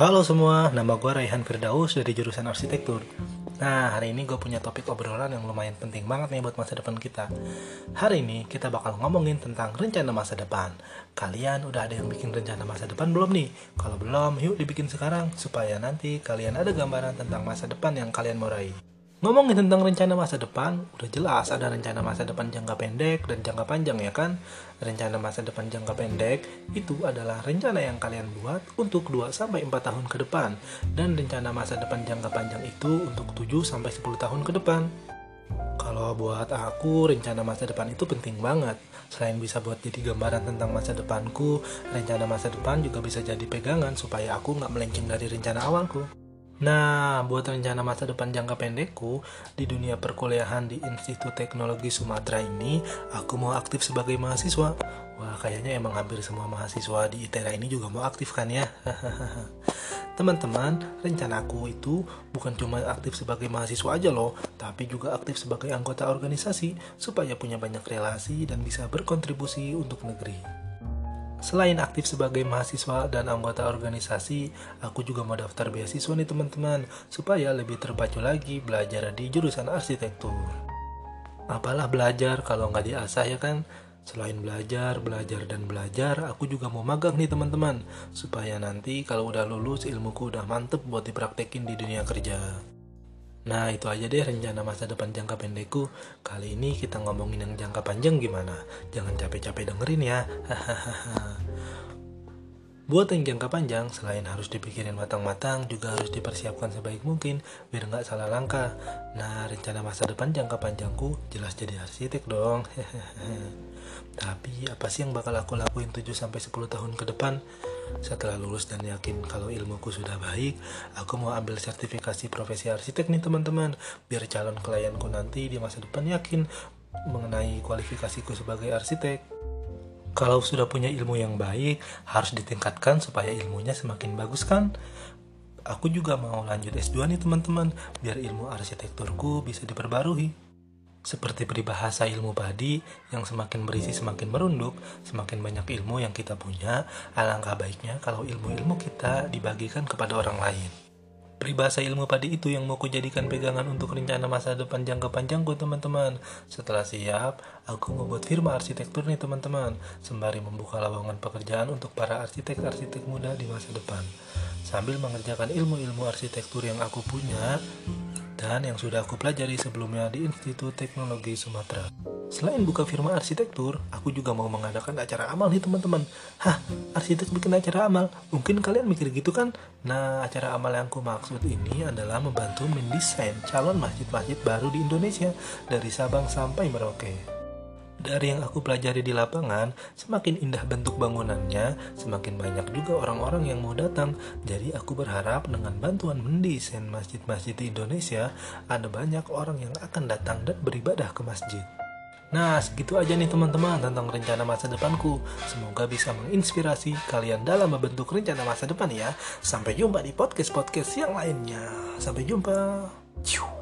Halo semua, nama gue Raihan Firdaus dari jurusan arsitektur. Nah, hari ini gue punya topik obrolan yang lumayan penting banget nih buat masa depan kita. Hari ini kita bakal ngomongin tentang rencana masa depan. Kalian udah ada yang bikin rencana masa depan belum nih? Kalau belum, yuk dibikin sekarang supaya nanti kalian ada gambaran tentang masa depan yang kalian mau raih. Ngomongin tentang rencana masa depan, udah jelas ada rencana masa depan jangka pendek dan jangka panjang ya kan? Rencana masa depan jangka pendek itu adalah rencana yang kalian buat untuk 2 sampai 4 tahun ke depan dan rencana masa depan jangka panjang itu untuk 7 sampai 10 tahun ke depan. Kalau buat aku, rencana masa depan itu penting banget. Selain bisa buat jadi gambaran tentang masa depanku, rencana masa depan juga bisa jadi pegangan supaya aku nggak melenceng dari rencana awalku. Nah, buat rencana masa depan jangka pendekku di dunia perkuliahan di Institut Teknologi Sumatera ini, aku mau aktif sebagai mahasiswa. Wah, kayaknya emang hampir semua mahasiswa di ITERA ini juga mau aktif kan ya? Teman-teman, rencanaku itu bukan cuma aktif sebagai mahasiswa aja loh, tapi juga aktif sebagai anggota organisasi supaya punya banyak relasi dan bisa berkontribusi untuk negeri. Selain aktif sebagai mahasiswa dan anggota organisasi, aku juga mau daftar beasiswa nih teman-teman, supaya lebih terpacu lagi belajar di jurusan arsitektur. Apalah belajar kalau nggak diasah ya kan? Selain belajar, belajar, dan belajar, aku juga mau magang nih teman-teman, supaya nanti kalau udah lulus ilmuku udah mantep buat dipraktekin di dunia kerja. Nah itu aja deh rencana masa depan jangka pendekku. Kali ini kita ngomongin yang jangka panjang gimana? Jangan capek-capek dengerin ya Buat yang jangka panjang, selain harus dipikirin matang-matang, juga harus dipersiapkan sebaik mungkin biar nggak salah langkah. Nah, rencana masa depan jangka panjangku jelas jadi arsitek dong. Tapi apa sih yang bakal aku lakuin 7-10 tahun ke depan? Setelah lulus dan yakin kalau ilmuku sudah baik, aku mau ambil sertifikasi profesi arsitek nih teman-teman. Biar calon klienku nanti di masa depan yakin mengenai kualifikasiku sebagai arsitek. Kalau sudah punya ilmu yang baik, harus ditingkatkan supaya ilmunya semakin bagus kan? Aku juga mau lanjut S2 nih teman-teman, biar ilmu arsitekturku bisa diperbarui. Seperti peribahasa ilmu padi yang semakin berisi semakin merunduk, semakin banyak ilmu yang kita punya, alangkah baiknya kalau ilmu-ilmu kita dibagikan kepada orang lain. Peribahasa ilmu padi itu yang mau kujadikan pegangan untuk rencana masa depan jangka panjangku teman-teman. Setelah siap, aku membuat firma arsitektur nih teman-teman, sembari membuka lowongan pekerjaan untuk para arsitek-arsitek muda di masa depan. Sambil mengerjakan ilmu-ilmu arsitektur yang aku punya, dan yang sudah aku pelajari sebelumnya di Institut Teknologi Sumatera. Selain buka firma arsitektur, aku juga mau mengadakan acara amal nih teman-teman. Hah, arsitek bikin acara amal? Mungkin kalian mikir gitu kan? Nah, acara amal yang aku maksud ini adalah membantu mendesain calon masjid-masjid baru di Indonesia dari Sabang sampai Merauke. Dari yang aku pelajari di lapangan, semakin indah bentuk bangunannya, semakin banyak juga orang-orang yang mau datang. Jadi aku berharap dengan bantuan mendesain masjid-masjid di Indonesia, ada banyak orang yang akan datang dan beribadah ke masjid. Nah, segitu aja nih teman-teman tentang rencana masa depanku. Semoga bisa menginspirasi kalian dalam membentuk rencana masa depan ya. Sampai jumpa di podcast-podcast yang lainnya. Sampai jumpa. Ciu.